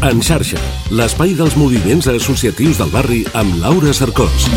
En xarxa, l'espai dels moviments associatius del barri amb Laura Cercós.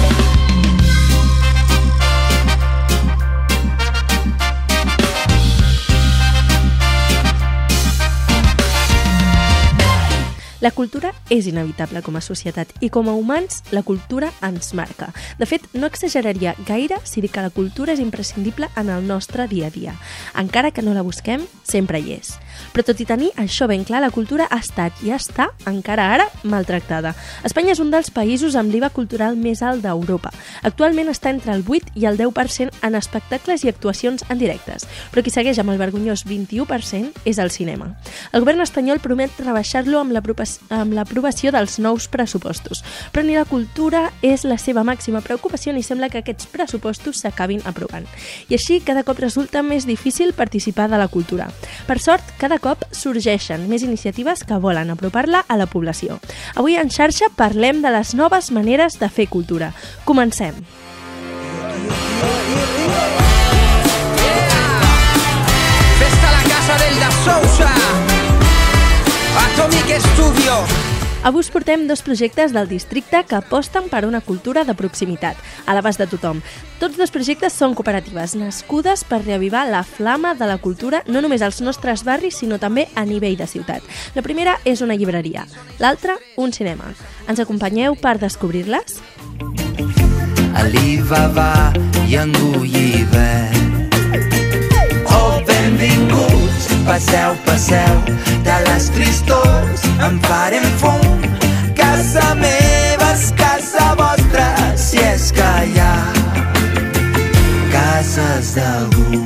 La cultura és inevitable com a societat i com a humans la cultura ens marca. De fet, no exageraria gaire si dic que la cultura és imprescindible en el nostre dia a dia. Encara que no la busquem, sempre hi és. Però tot i tenir això ben clar, la cultura ha estat i està, encara ara, maltractada. Espanya és un dels països amb l'IVA cultural més alt d'Europa. Actualment està entre el 8 i el 10% en espectacles i actuacions en directes, però qui segueix amb el vergonyós 21% és el cinema. El govern espanyol promet rebaixar-lo amb l'aprovació dels nous pressupostos. Però ni la cultura és la seva màxima preocupació ni sembla que aquests pressupostos s'acabin aprovant. I així cada cop resulta més difícil participar de la cultura. Per sort, cada cop sorgeixen més iniciatives que volen apropar-la a la població. Avui en xarxa parlem de les noves maneres de fer cultura. Comencem. Festa a la casa del da Sousa Atomic Studio Avui us portem dos projectes del districte que aposten per una cultura de proximitat, a l'abast de tothom. Tots dos projectes són cooperatives, nascudes per reavivar la flama de la cultura no només als nostres barris, sinó també a nivell de ciutat. La primera és una llibreria, l'altra, un cinema. Ens acompanyeu per descobrir-les? Alibaba i engullida. Oh, benvinguts, passeu, passeu, de les tristors en farem fum. Casa meva és casa vostra, si és que hi ha cases d'algú.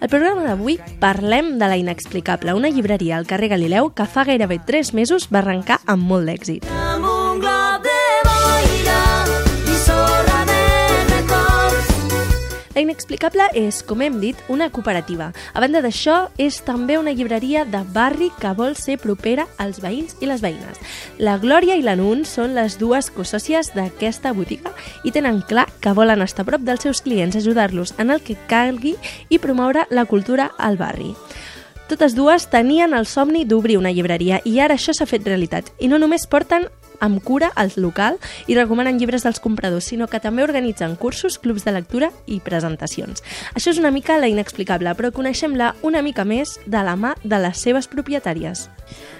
Al programa d'avui parlem de La Inexplicable, una llibreria al carrer Galileu que fa gairebé 3 mesos va arrencar amb molt d'èxit. Amb La Inexplicable és, com hem dit, una cooperativa. A banda d'això, és també una llibreria de barri que vol ser propera als veïns i les veïnes. La Glòria i la Nun són les dues cosòcies d'aquesta botiga i tenen clar que volen estar a prop dels seus clients, ajudar-los en el que calgui i promoure la cultura al barri. Totes dues tenien el somni d'obrir una llibreria i ara això s'ha fet realitat. I no només porten amb cura al local i recomanen llibres dels compradors, sinó que també organitzen cursos, clubs de lectura i presentacions. Això és una mica la inexplicable, però coneixem-la una mica més de la mà de les seves propietàries.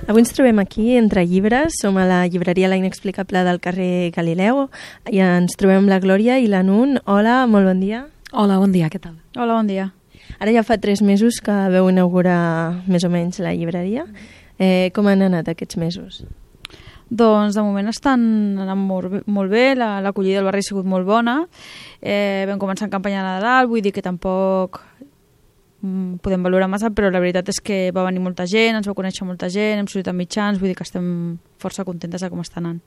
Avui ens trobem aquí entre llibres, som a la llibreria La Inexplicable del carrer Galileu i ens trobem la Glòria i la Nun. Hola, molt bon dia. Hola, bon dia, què tal? Hola, bon dia. Ara ja fa tres mesos que veu inaugurar més o menys la llibreria. Eh, com han anat aquests mesos? Doncs de moment estan anant molt, molt bé, la- l'acollida del barri ha sigut molt bona. Eh, vam començar en campanya de Nadal, vull dir que tampoc mm, podem valorar massa, però la veritat és que va venir molta gent, ens va conèixer molta gent, hem sortit a mitjans, vull dir que estem força contentes de com està anant.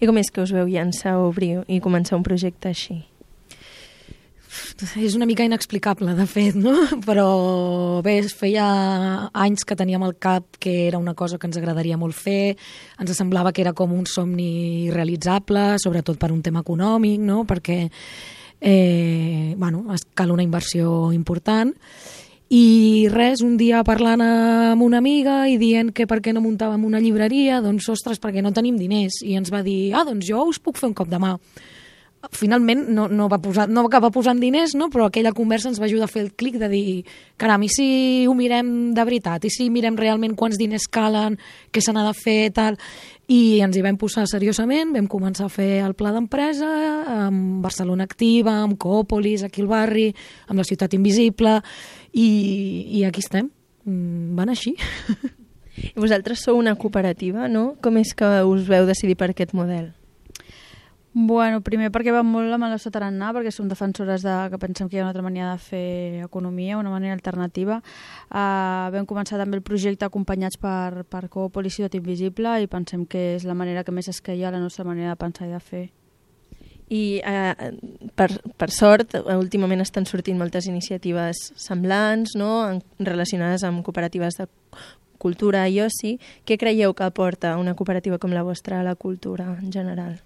I com és que us veu llançar obrir i començar un projecte així? És una mica inexplicable, de fet, no? Però bé, feia anys que teníem al cap que era una cosa que ens agradaria molt fer, ens semblava que era com un somni realitzable, sobretot per un tema econòmic, no? Perquè eh, bueno, cal una inversió important i res, un dia parlant amb una amiga i dient que per què no muntàvem una llibreria, doncs ostres, perquè no tenim diners. I ens va dir, ah, doncs jo us puc fer un cop de mà. Finalment no, no, va posar, no va acabar posant diners, no? però aquella conversa ens va ajudar a fer el clic de dir, caram, i si ho mirem de veritat? I si mirem realment quants diners calen, què se n'ha de fer, tal? I ens hi vam posar seriosament, vam començar a fer el pla d'empresa amb Barcelona Activa, amb Coopolis, aquí al barri, amb la Ciutat Invisible, i, i aquí estem. Mm, Van així. I vosaltres sou una cooperativa, no? Com és que us veu decidir per aquest model? Bueno, primer perquè va molt amb el nostre tarannà, perquè som defensores de, que pensem que hi ha una altra manera de fer economia, una manera alternativa. Uh, vam començar també el projecte acompanyats per, per Coopol i Ciutat Invisible i pensem que és la manera que més es queia a la nostra manera de pensar i de fer. I eh, per, per sort, últimament estan sortint moltes iniciatives semblants, no? En, relacionades amb cooperatives de cultura i oci. Què creieu que aporta una cooperativa com la vostra a la cultura en general?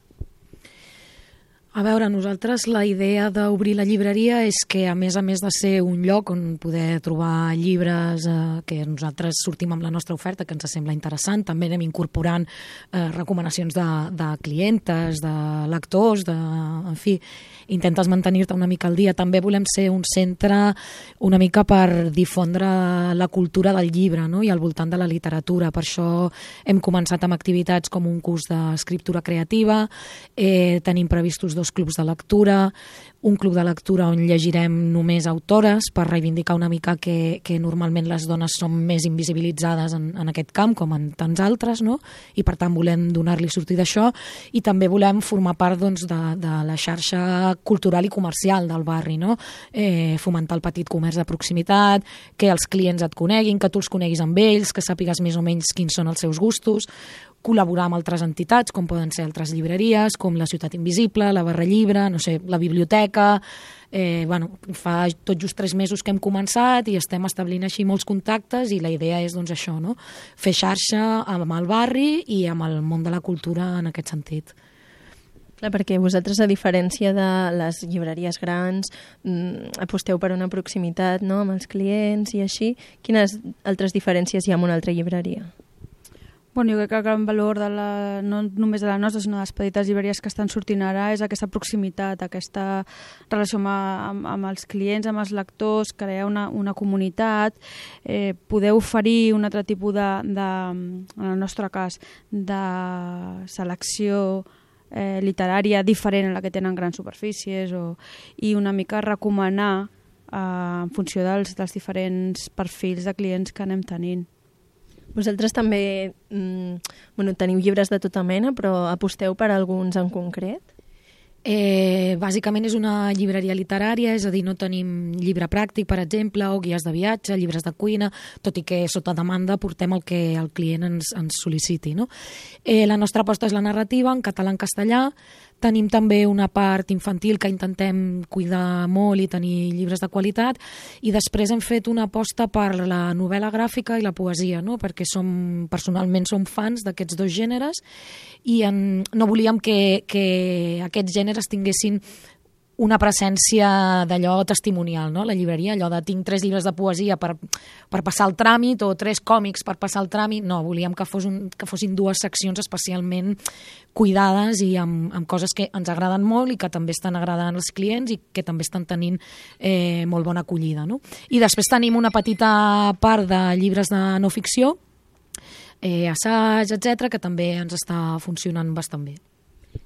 A veure, nosaltres la idea d'obrir la llibreria és que, a més a més de ser un lloc on poder trobar llibres eh, que nosaltres sortim amb la nostra oferta, que ens sembla interessant, també anem incorporant eh, recomanacions de, de clientes, de lectors, de, en fi, intentes mantenir-te una mica al dia. També volem ser un centre una mica per difondre la cultura del llibre no? i al voltant de la literatura. Per això hem començat amb activitats com un curs d'escriptura creativa, eh, tenim previstos dos clubs de lectura, un club de lectura on llegirem només autores per reivindicar una mica que, que normalment les dones són més invisibilitzades en, en aquest camp com en tants altres, no? i per tant volem donar-li sortir d'això i també volem formar part doncs, de, de la xarxa cultural i comercial del barri, no? eh, fomentar el petit comerç de proximitat, que els clients et coneguin, que tu els coneguis amb ells, que sàpigues més o menys quins són els seus gustos, col·laborar amb altres entitats, com poden ser altres llibreries, com la Ciutat Invisible, la Barra Llibre, no sé, la biblioteca... Eh, bueno, fa tot just tres mesos que hem començat i estem establint així molts contactes i la idea és doncs això, no? fer xarxa amb el barri i amb el món de la cultura en aquest sentit. Clar, perquè vosaltres, a diferència de les llibreries grans, mm, aposteu per una proximitat no, amb els clients i així. Quines altres diferències hi ha amb una altra llibreria? Bueno, jo crec que el gran valor de la, no només de la nostra, sinó de les petites llibreries que estan sortint ara és aquesta proximitat, aquesta relació amb, amb, amb els clients, amb els lectors, crear una, una comunitat, eh, poder oferir un altre tipus de, de, en el nostre cas, de selecció eh, literària diferent a la que tenen grans superfícies o, i una mica recomanar eh, en funció dels, dels diferents perfils de clients que anem tenint. Vosaltres també mm, bueno, teniu llibres de tota mena, però aposteu per alguns en concret? Eh, bàsicament és una llibreria literària, és a dir, no tenim llibre pràctic, per exemple, o guies de viatge, llibres de cuina, tot i que sota demanda portem el que el client ens, ens sol·liciti. No? Eh, la nostra aposta és la narrativa, en català en castellà, Tenim també una part infantil que intentem cuidar molt i tenir llibres de qualitat i després hem fet una aposta per la novel·la gràfica i la poesia, no? perquè som, personalment som fans d'aquests dos gèneres i en, no volíem que, que aquests gèneres tinguessin una presència d'allò testimonial, no? la llibreria, allò de tinc tres llibres de poesia per, per passar el tràmit o tres còmics per passar el tràmit, no, volíem que, fos un, que fossin dues seccions especialment cuidades i amb, amb coses que ens agraden molt i que també estan agradant als clients i que també estan tenint eh, molt bona acollida. No? I després tenim una petita part de llibres de no ficció, eh, assaig, etc que també ens està funcionant bastant bé.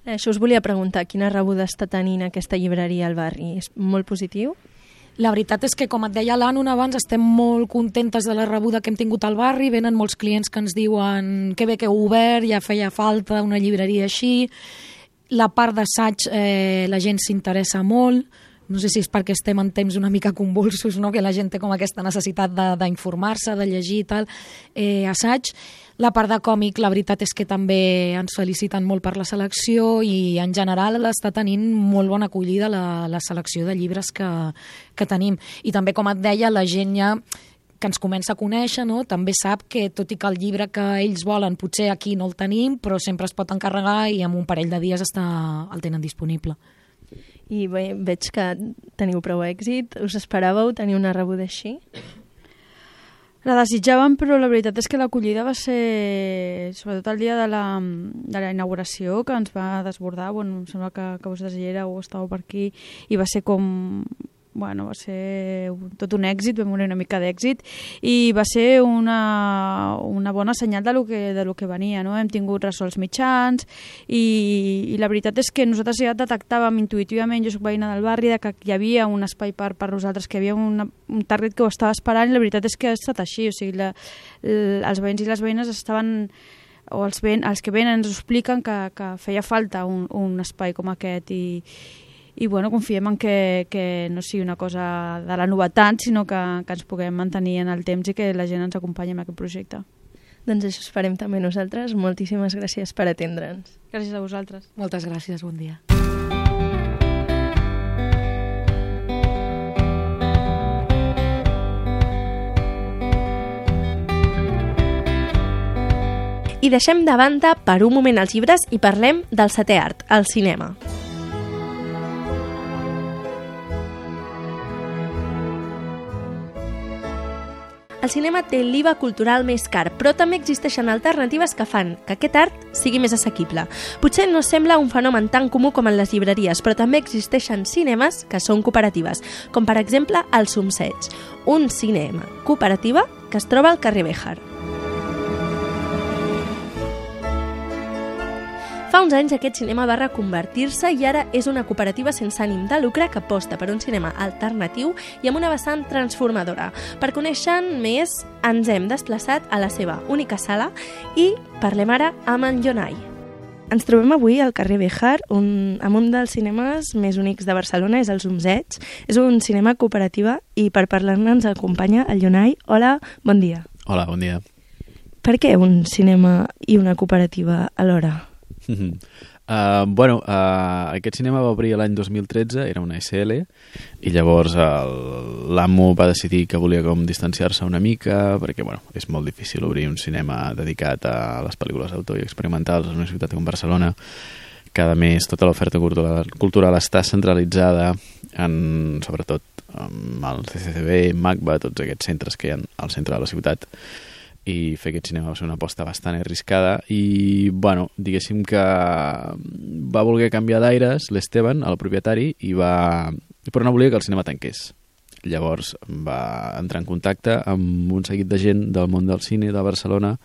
Això us volia preguntar, quina rebuda està tenint aquesta llibreria al barri? És molt positiu? La veritat és que, com et deia l'Anna abans, estem molt contentes de la rebuda que hem tingut al barri. Venen molts clients que ens diuen que bé que heu obert, ja feia falta una llibreria així. La part d'assaig eh, la gent s'interessa molt. No sé si és perquè estem en temps una mica convulsos, no? que la gent té com aquesta necessitat d'informar-se, de, de llegir i tal, eh, assaig. La part de còmic, la veritat és que també ens feliciten molt per la selecció i en general està tenint molt bona acollida la, la selecció de llibres que, que tenim. I també, com et deia, la gent ja que ens comença a conèixer, no? també sap que tot i que el llibre que ells volen potser aquí no el tenim, però sempre es pot encarregar i en un parell de dies està, el tenen disponible. I bé, veig que teniu prou èxit. Us esperàveu tenir una rebuda així? La desitjàvem, però la veritat és que l'acollida va ser, sobretot el dia de la, de la inauguració, que ens va desbordar, bueno, em sembla que, que vosaltres hi éreu o estàveu per aquí, i va ser com bueno, va ser tot un èxit, vam una mica d'èxit i va ser una, una bona senyal de lo, que, de lo que venia. No? Hem tingut resolts mitjans i, i la veritat és que nosaltres ja detectàvem intuïtivament, jo soc veïna del barri, de que hi havia un espai per, per nosaltres, que hi havia una, un target que ho estava esperant i la veritat és que ha estat així. O sigui, la, la, els veïns i les veïnes estaven o els, ven, els que venen ens expliquen que, que feia falta un, un espai com aquest i, i bueno, confiem en que, que no sigui una cosa de la novetat, sinó que, que ens puguem mantenir en el temps i que la gent ens acompanyi en aquest projecte. Doncs això esperem també nosaltres. Moltíssimes gràcies per atendre'ns. Gràcies a vosaltres. Moltes gràcies, bon dia. I deixem de banda per un moment els llibres i parlem del setè art, el cinema. El cinema té l'IVA cultural més car, però també existeixen alternatives que fan que aquest art sigui més assequible. Potser no sembla un fenomen tan comú com en les llibreries, però també existeixen cinemes que són cooperatives, com per exemple el Sumseig, un cinema cooperativa que es troba al carrer Béjar. Fa uns anys aquest cinema va reconvertir-se i ara és una cooperativa sense ànim de lucre que aposta per un cinema alternatiu i amb una vessant transformadora. Per conèixer més, ens hem desplaçat a la seva única sala i parlem ara amb en Jonai. Ens trobem avui al carrer Béjar, un, amb un dels cinemes més únics de Barcelona, és el Zumzeig. És un cinema cooperativa i per parlar-ne ens acompanya el Jonai. Hola, bon dia. Hola, bon dia. Per què un cinema i una cooperativa alhora? Uh, bueno, uh, aquest cinema va obrir l'any 2013, era una SL, i llavors l'amo va decidir que volia com distanciar-se una mica, perquè bueno, és molt difícil obrir un cinema dedicat a les pel·lícules d'autor i experimentals en una ciutat com Barcelona. Cada mes tota l'oferta cultural, cultural està centralitzada en, sobretot amb el CCCB, MACBA, tots aquests centres que hi ha al centre de la ciutat i fer aquest cinema va ser una aposta bastant arriscada i, bueno, diguéssim que va voler canviar d'aires l'Esteban, el propietari, i va... però no volia que el cinema tanqués. Llavors va entrar en contacte amb un seguit de gent del món del cine de Barcelona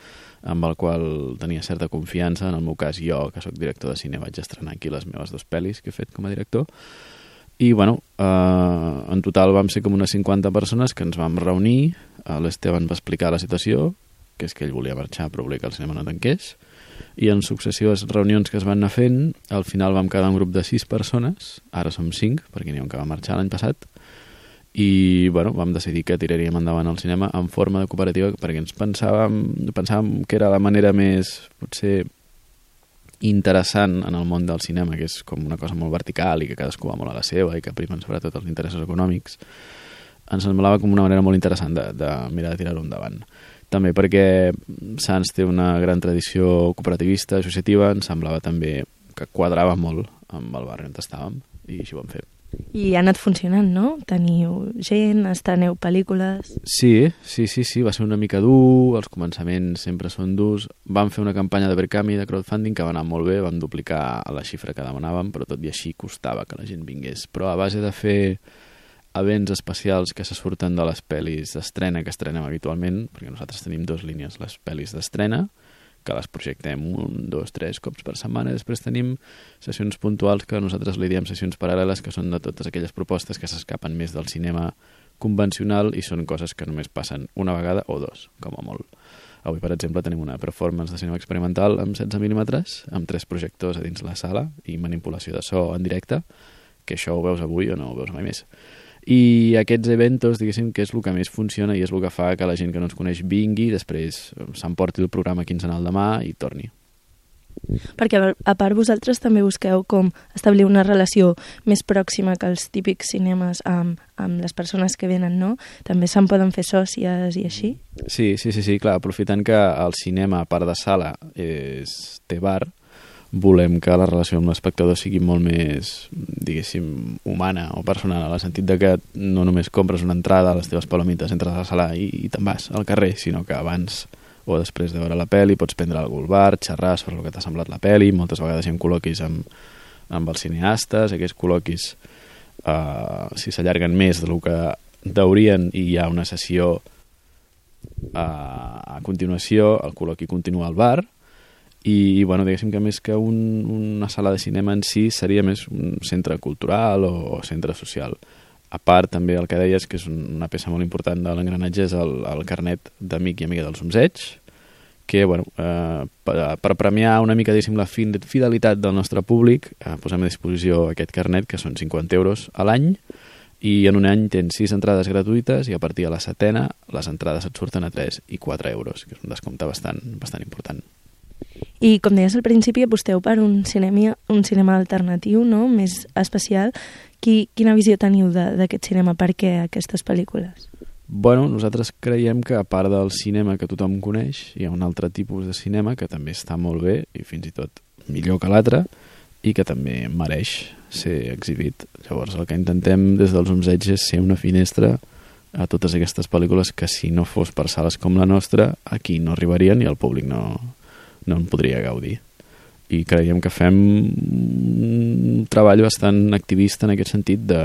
amb el qual tenia certa confiança. En el meu cas, jo, que sóc director de cine, vaig estrenar aquí les meves dues pel·lis que he fet com a director. I, bueno, eh, en total vam ser com unes 50 persones que ens vam reunir. Eh, L'Esteban va explicar la situació, que és que ell volia marxar però volia que el cinema no tanqués. I en successives reunions que es van anar fent, al final vam quedar un grup de 6 persones, ara som 5, perquè n'hi ha un que va marxar l'any passat, i bueno, vam decidir que tiraríem endavant el cinema en forma de cooperativa perquè ens pensàvem, pensàvem que era la manera més, potser, interessant en el món del cinema, que és com una cosa molt vertical i que cadascú va molt a la seva i que primen sobretot els interessos econòmics, ens semblava com una manera molt interessant de, de mirar de tirar-ho endavant. També perquè Sants té una gran tradició cooperativista, associativa, ens semblava també que quadrava molt amb el barri on estàvem i així ho vam fer. I ha anat funcionant, no? Teniu gent, estreneu pel·lícules... Sí, sí, sí, sí, va ser una mica dur, els començaments sempre són durs. Vam fer una campanya de Berkami de crowdfunding que va anar molt bé, vam duplicar la xifra que demanàvem, però tot i així costava que la gent vingués. Però a base de fer events especials que se surten de les pel·lis d'estrena que estrenem habitualment, perquè nosaltres tenim dues línies, les pel·lis d'estrena, que les projectem un, dos, tres cops per setmana, després tenim sessions puntuals que nosaltres li diem sessions paral·leles, que són de totes aquelles propostes que s'escapen més del cinema convencional i són coses que només passen una vegada o dos, com a molt. Avui, per exemple, tenim una performance de cinema experimental amb 16 mm, amb tres projectors a dins la sala i manipulació de so en directe, que això ho veus avui o no ho veus mai més. I aquests eventos, diguéssim, que és el que més funciona i és el que fa que la gent que no ens coneix vingui, després s'emporti el programa quinzenal demà i torni. Perquè a part vosaltres també busqueu com establir una relació més pròxima que els típics cinemes amb, amb les persones que venen, no? També se'n poden fer sòcies i així? Sí, sí, sí, sí, clar, aprofitant que el cinema, a part de sala, és, té bar, volem que la relació amb l'espectador sigui molt més, diguéssim, humana o personal, en el sentit de que no només compres una entrada a les teves palomites, entres a la sala i, i te'n vas al carrer, sinó que abans o després de veure la pel·li pots prendre algú al bar, xerrar sobre el que t'ha semblat la pel·li, moltes vegades hi ha col·loquis amb, amb els cineastes, aquests col·loquis, uh, si s'allarguen més del que deurien i hi ha una sessió uh, a continuació, el col·loqui continua al bar, i, bueno, diguéssim que més que un, una sala de cinema en si seria més un centre cultural o, o centre social. A part, també el que deies, que és una peça molt important de l'engranatge, és el, el carnet d'amic i amiga del Somseig, que, bueno, eh, per, per premiar una mica, diguéssim, la fidelitat del nostre públic, eh, posem a disposició aquest carnet, que són 50 euros a l'any, i en un any tens 6 entrades gratuïtes i a partir de la setena les entrades et surten a 3 i 4 euros, que és un descompte bastant, bastant important. I com deies al principi, aposteu per un cinema, un cinema alternatiu, no? més especial. Qui, quina visió teniu d'aquest cinema? Per què aquestes pel·lícules? Bueno, nosaltres creiem que a part del cinema que tothom coneix, hi ha un altre tipus de cinema que també està molt bé i fins i tot millor que l'altre i que també mereix ser exhibit. Llavors el que intentem des dels Omseig és ser una finestra a totes aquestes pel·lícules que si no fos per sales com la nostra aquí no arribarien i el públic no, no en podria gaudir i creiem que fem un treball bastant activista en aquest sentit de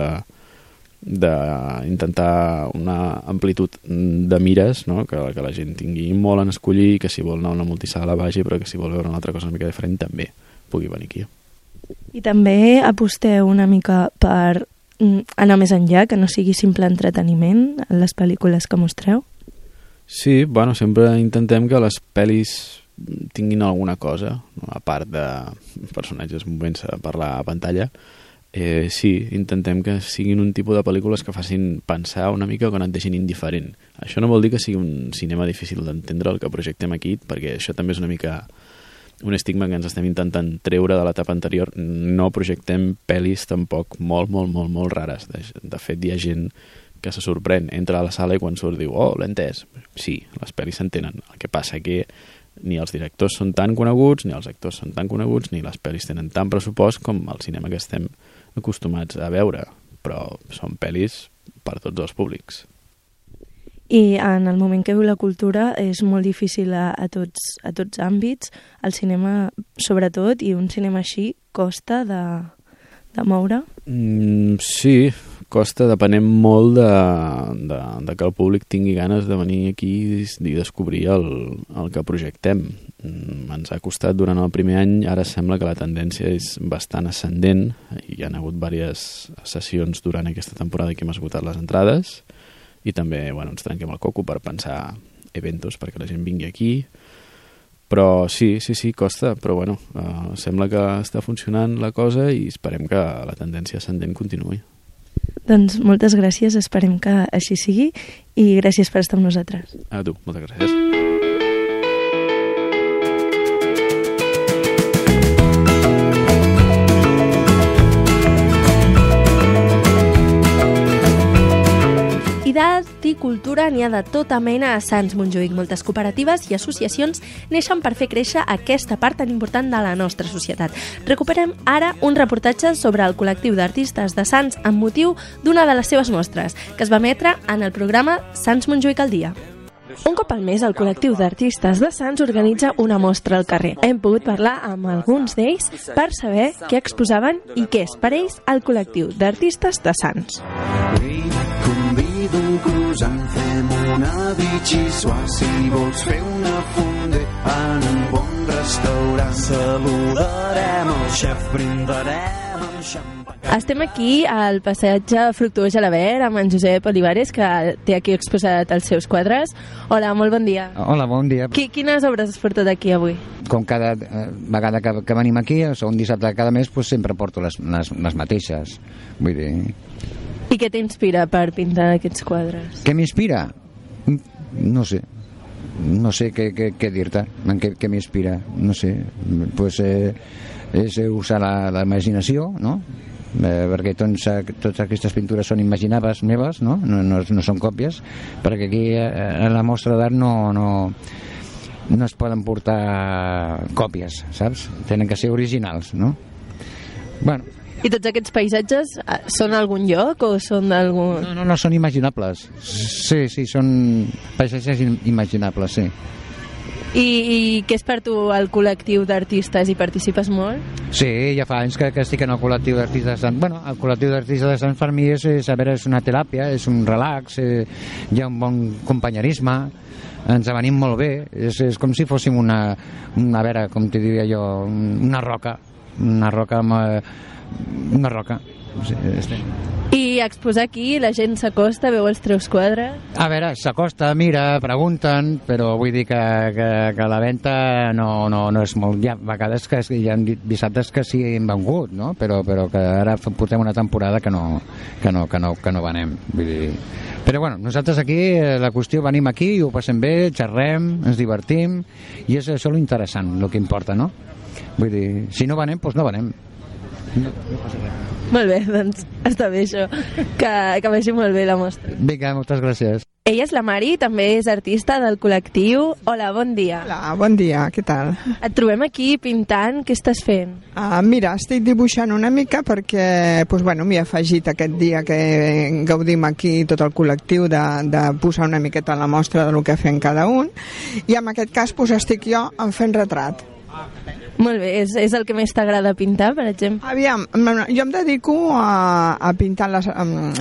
d'intentar una amplitud de mires, no? que, que la gent tingui molt en escollir, que si vol anar a una multisala vagi, però que si vol veure una altra cosa una mica diferent també pugui venir aquí. I també aposteu una mica per mm, anar més enllà, que no sigui simple entreteniment en les pel·lícules que mostreu? Sí, bueno, sempre intentem que les pel·lis tinguin alguna cosa, a part de personatges movents a parlar a pantalla, eh, sí, intentem que siguin un tipus de pel·lícules que facin pensar una mica o que no et deixin indiferent. Això no vol dir que sigui un cinema difícil d'entendre el que projectem aquí, perquè això també és una mica un estigma que ens estem intentant treure de l'etapa anterior. No projectem pel·lis tampoc molt, molt, molt, molt rares. De, de fet, hi ha gent que se sorprèn, entra a la sala i quan surt diu, oh, l'he entès. Sí, les pel·lis s'entenen. El que passa que ni els directors són tan coneguts, ni els actors són tan coneguts, ni les pel·lis tenen tant pressupost com el cinema que estem acostumats a veure, però són pel·lis per tots els públics. I en el moment que viu la cultura és molt difícil a, a, tots, a tots àmbits, el cinema sobretot, i un cinema així costa de, de moure? Mm, sí, costa, depenem molt de, de, de que el públic tingui ganes de venir aquí i descobrir el, el que projectem. Mm, ens ha costat durant el primer any, ara sembla que la tendència és bastant ascendent, hi ha hagut diverses sessions durant aquesta temporada que hem esgotat les entrades, i també bueno, ens trenquem el coco per pensar eventos perquè la gent vingui aquí, però sí, sí, sí, costa, però bueno, uh, sembla que està funcionant la cosa i esperem que la tendència ascendent continuï. Doncs moltes gràcies, esperem que així sigui i gràcies per estar amb nosaltres. A tu, moltes gràcies. Cultura n'hi ha de tota mena a Sants Montjuïc. Moltes cooperatives i associacions neixen per fer créixer aquesta part tan important de la nostra societat. Recuperem ara un reportatge sobre el col·lectiu d'artistes de Sants amb motiu d'una de les seves mostres, que es va emetre en el programa Sants Montjuïc al dia. Un cop al mes, el col·lectiu d'artistes de Sants organitza una mostra al carrer. Hem pogut parlar amb alguns d'ells per saber què exposaven i què és per ells el col·lectiu d'artistes de Sants. Convido un croissant, fem una bitxissuà si vols fer una fondé en un bon restaurant. Saludarem el xef, brindarem amb xampany. Estem aquí al passatge Fructuós Gelabert amb en Josep Olivares, que té aquí exposat els seus quadres. Hola, molt bon dia. Hola, bon dia. Qui, quines obres has portat aquí avui? Com cada eh, vegada que, que venim aquí, el segon dissabte de cada mes, pues, sempre porto les, les, les mateixes. Vull dir, què t'inspira per pintar aquests quadres? què m'inspira? Mm, No sé. No sé què, què, què dir-te, què, què m'inspira. No sé. Pues, eh, és usar la, la imaginació, no? Eh, perquè eh, totes aquestes pintures són imaginaves meves, no? No, no, no són còpies, perquè aquí eh, a la mostra d'art no, no, no es poden portar còpies, saps? Tenen que ser originals, no? Bueno, I tots aquests paisatges eh, són algun lloc o són d'algun... no, no, no són imaginables. Sí, sí, són paisatges im- imaginables, sí. I, I què és per tu el col·lectiu d'artistes? Hi participes molt? Sí, ja fa anys que, que estic en el col·lectiu d'artistes de Sant. Bueno, el col·lectiu d'artistes de Sant per mi és, és, a veure, és una teràpia, és un relax, eh, hi ha un bon companyerisme, ens avenim molt bé, és, és com si fóssim una, una a veure, com t'hi diria jo, una roca, una roca amb, eh, una roca. Sí, estem... I exposar aquí, la gent s'acosta, veu els teus quadres... A veure, s'acosta, mira, pregunten, però vull dir que, que, que la venda no, no, no és molt... Hi ha vegades que hi ha dissabtes que sí hem vengut, no? però, però que ara portem una temporada que no, que no, que no, que no venem. Vull dir... Però bueno, nosaltres aquí, eh, la qüestió, venim aquí, ho passem bé, xerrem, ens divertim, i és això lo interessant, el que importa, no? Vull dir, si no venem, doncs no venem. No, no passa res. Molt bé, doncs està bé això. Que, que vagi molt bé la mostra. Vinga, moltes gràcies. Ella és la Mari, també és artista del col·lectiu. Hola, bon dia. Hola, bon dia, què tal? Et trobem aquí pintant, què estàs fent? Uh, mira, estic dibuixant una mica perquè pues, bueno, m'hi he afegit aquest dia que gaudim aquí tot el col·lectiu de, de posar una miqueta la mostra del que fem cada un i en aquest cas pues, estic jo en fent retrat. Molt bé, és, és el que més t'agrada pintar, per exemple? Aviam, jo em dedico a, a pintar, les,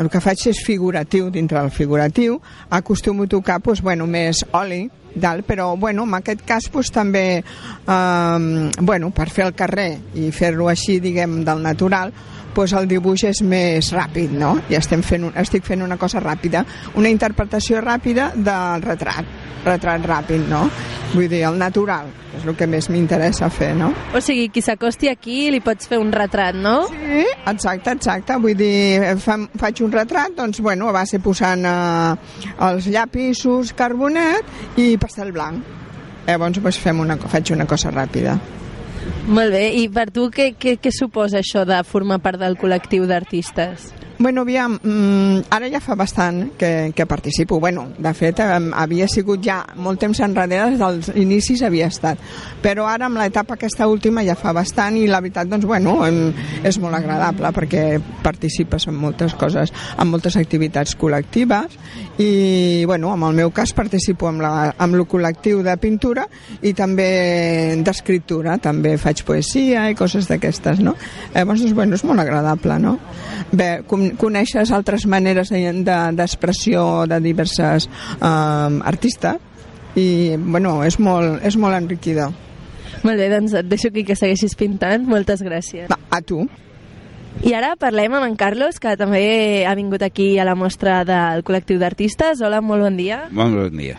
el que faig és figuratiu, dintre del figuratiu, acostumo a tocar pues, bueno, més oli, dalt, però bueno, en aquest cas pues, també eh, bueno, per fer el carrer i fer-lo així, diguem, del natural, pues el dibuix és més ràpid, no? I estem fent, un- estic fent una cosa ràpida, una interpretació ràpida del retrat, retrat ràpid, no? Vull dir, el natural, és el que més m'interessa fer, no? O sigui, qui s'acosti aquí li pots fer un retrat, no? Sí, exacte, exacte. Vull dir, fa, faig un retrat, doncs, bueno, a base posant eh, els llapisos, carbonet i pastel blanc. Llavors, doncs, fem una, faig una cosa ràpida. Molt bé, i per tu què, què, què suposa això de formar part del col·lectiu d'artistes? Bueno, aviam, mm, ara ja fa bastant que, que participo. Bueno, de fet, havia sigut ja molt temps enrere, des dels inicis havia estat. Però ara, amb l'etapa aquesta última, ja fa bastant i la veritat, doncs, bueno, és molt agradable perquè participes en moltes coses, en moltes activitats col·lectives i, bueno, en el meu cas participo amb, la, amb el col·lectiu de pintura i també d'escriptura, també faig poesia i coses d'aquestes, no? Llavors, doncs, bueno, és molt agradable, no? Bé, con coneixes altres maneres de- de- d'expressió de, de diverses eh, artistes i, bueno, és molt, és molt enriquidor. Molt bé, doncs et deixo aquí que segueixis pintant. Moltes gràcies. Va, a tu. I ara parlem amb en Carlos, que també ha vingut aquí a la mostra del col·lectiu d'artistes. Hola, molt bon dia. Buen buen día.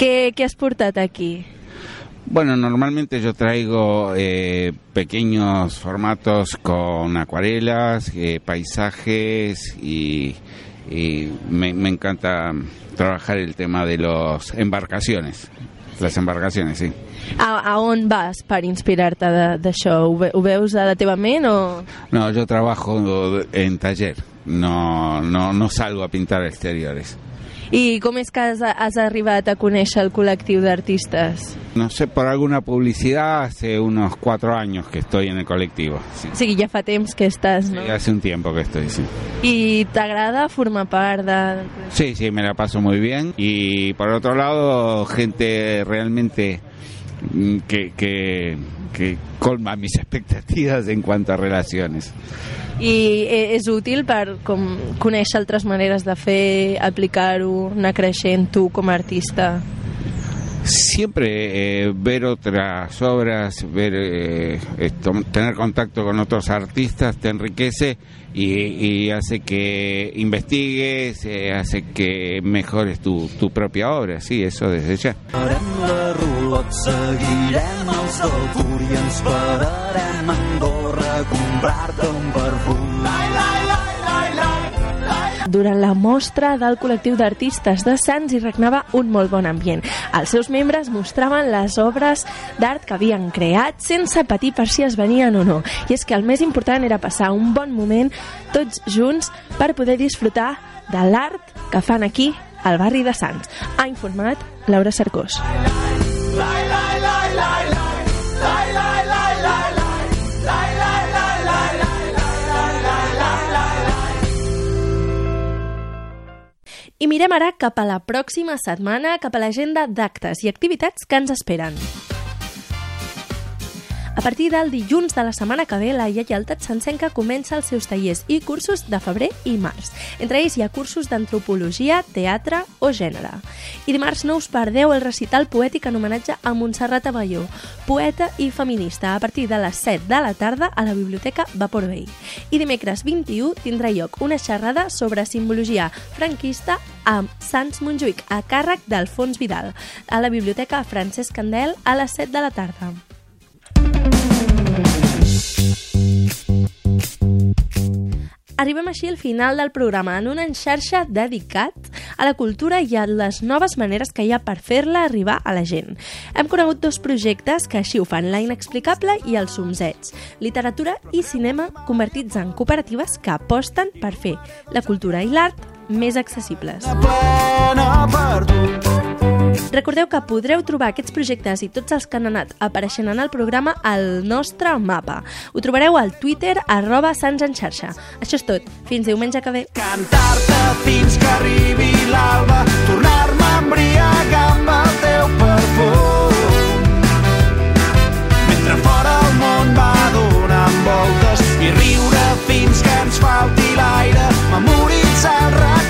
Què, què has portat aquí? Bueno, normalmente yo traigo eh, pequeños formatos con acuarelas, eh, paisajes y, y me, me encanta trabajar el tema de las embarcaciones. Las embarcaciones, sí. A, a on vas per inspirar-te d'això? Ho, ho veus o...? No, yo trabajo en taller, no, no, no salgo a pintar exteriores. I com és que has, has arribat a conèixer el col·lectiu d'artistes? No sé, por alguna publicidad hace unos cuatro años que estoy en el colectivo. Sí. O sigui, ja fa temps que estàs, no? Sí, hace un tiempo que estoy, sí. I t'agrada formar part de... Sí, sí, me la paso muy bien. Y por otro lado, gente realmente que, que, que colma mis expectativas en cuanto a relaciones. I eh, és útil per com, conèixer altres maneres de fer, aplicar-ho, anar creixent tu com a artista. Siempre eh, ver otras obras, ver eh, tener contacto con otros artistas te enriquece y, y hace que investigues, eh, hace que mejores tu, tu propia obra, sí, eso desde ya. Durant la mostra del col·lectiu d'artistes de Sants hi regnava un molt bon ambient. Els seus membres mostraven les obres d'art que havien creat sense patir per si es venien o no. I és que el més important era passar un bon moment tots junts per poder disfrutar de l'art que fan aquí al barri de Sants. Ha informat Laura Cercós. I mirem ara cap a la pròxima setmana, cap a l'agenda d'actes i activitats que ens esperen. A partir del dilluns de la setmana que ve, la Lleialtat Sancenca comença els seus tallers i cursos de febrer i març. Entre ells hi ha cursos d'antropologia, teatre o gènere. I dimarts no us perdeu el recital poètic en homenatge a Montserrat Abelló, poeta i feminista, a partir de les 7 de la tarda a la Biblioteca Vapor Vell. I dimecres 21 tindrà lloc una xerrada sobre simbologia franquista amb Sants Montjuïc, a càrrec d'Alfons Vidal, a la Biblioteca Francesc Candel a les 7 de la tarda. Arribem així al final del programa en una enxarxa dedicat a la cultura i a les noves maneres que hi ha per fer-la arribar a la gent. Hem conegut dos projectes que així ho fan, la inexplicable i els somzets. Literatura i cinema convertits en cooperatives que aposten per fer la cultura i l'art més accessibles. plena per tu. Recordeu que podreu trobar aquests projectes i tots els que han anat apareixent en el programa al nostre mapa. Ho trobareu al Twitter, arroba Sants en xarxa. Això és tot. Fins diumenge que ve. Cantar-te fins que arribi l'alba, tornar-me a embriagar amb el teu perfum. Mentre fora el món va donant voltes i riure fins que ens falti l'aire, memoritzar el rac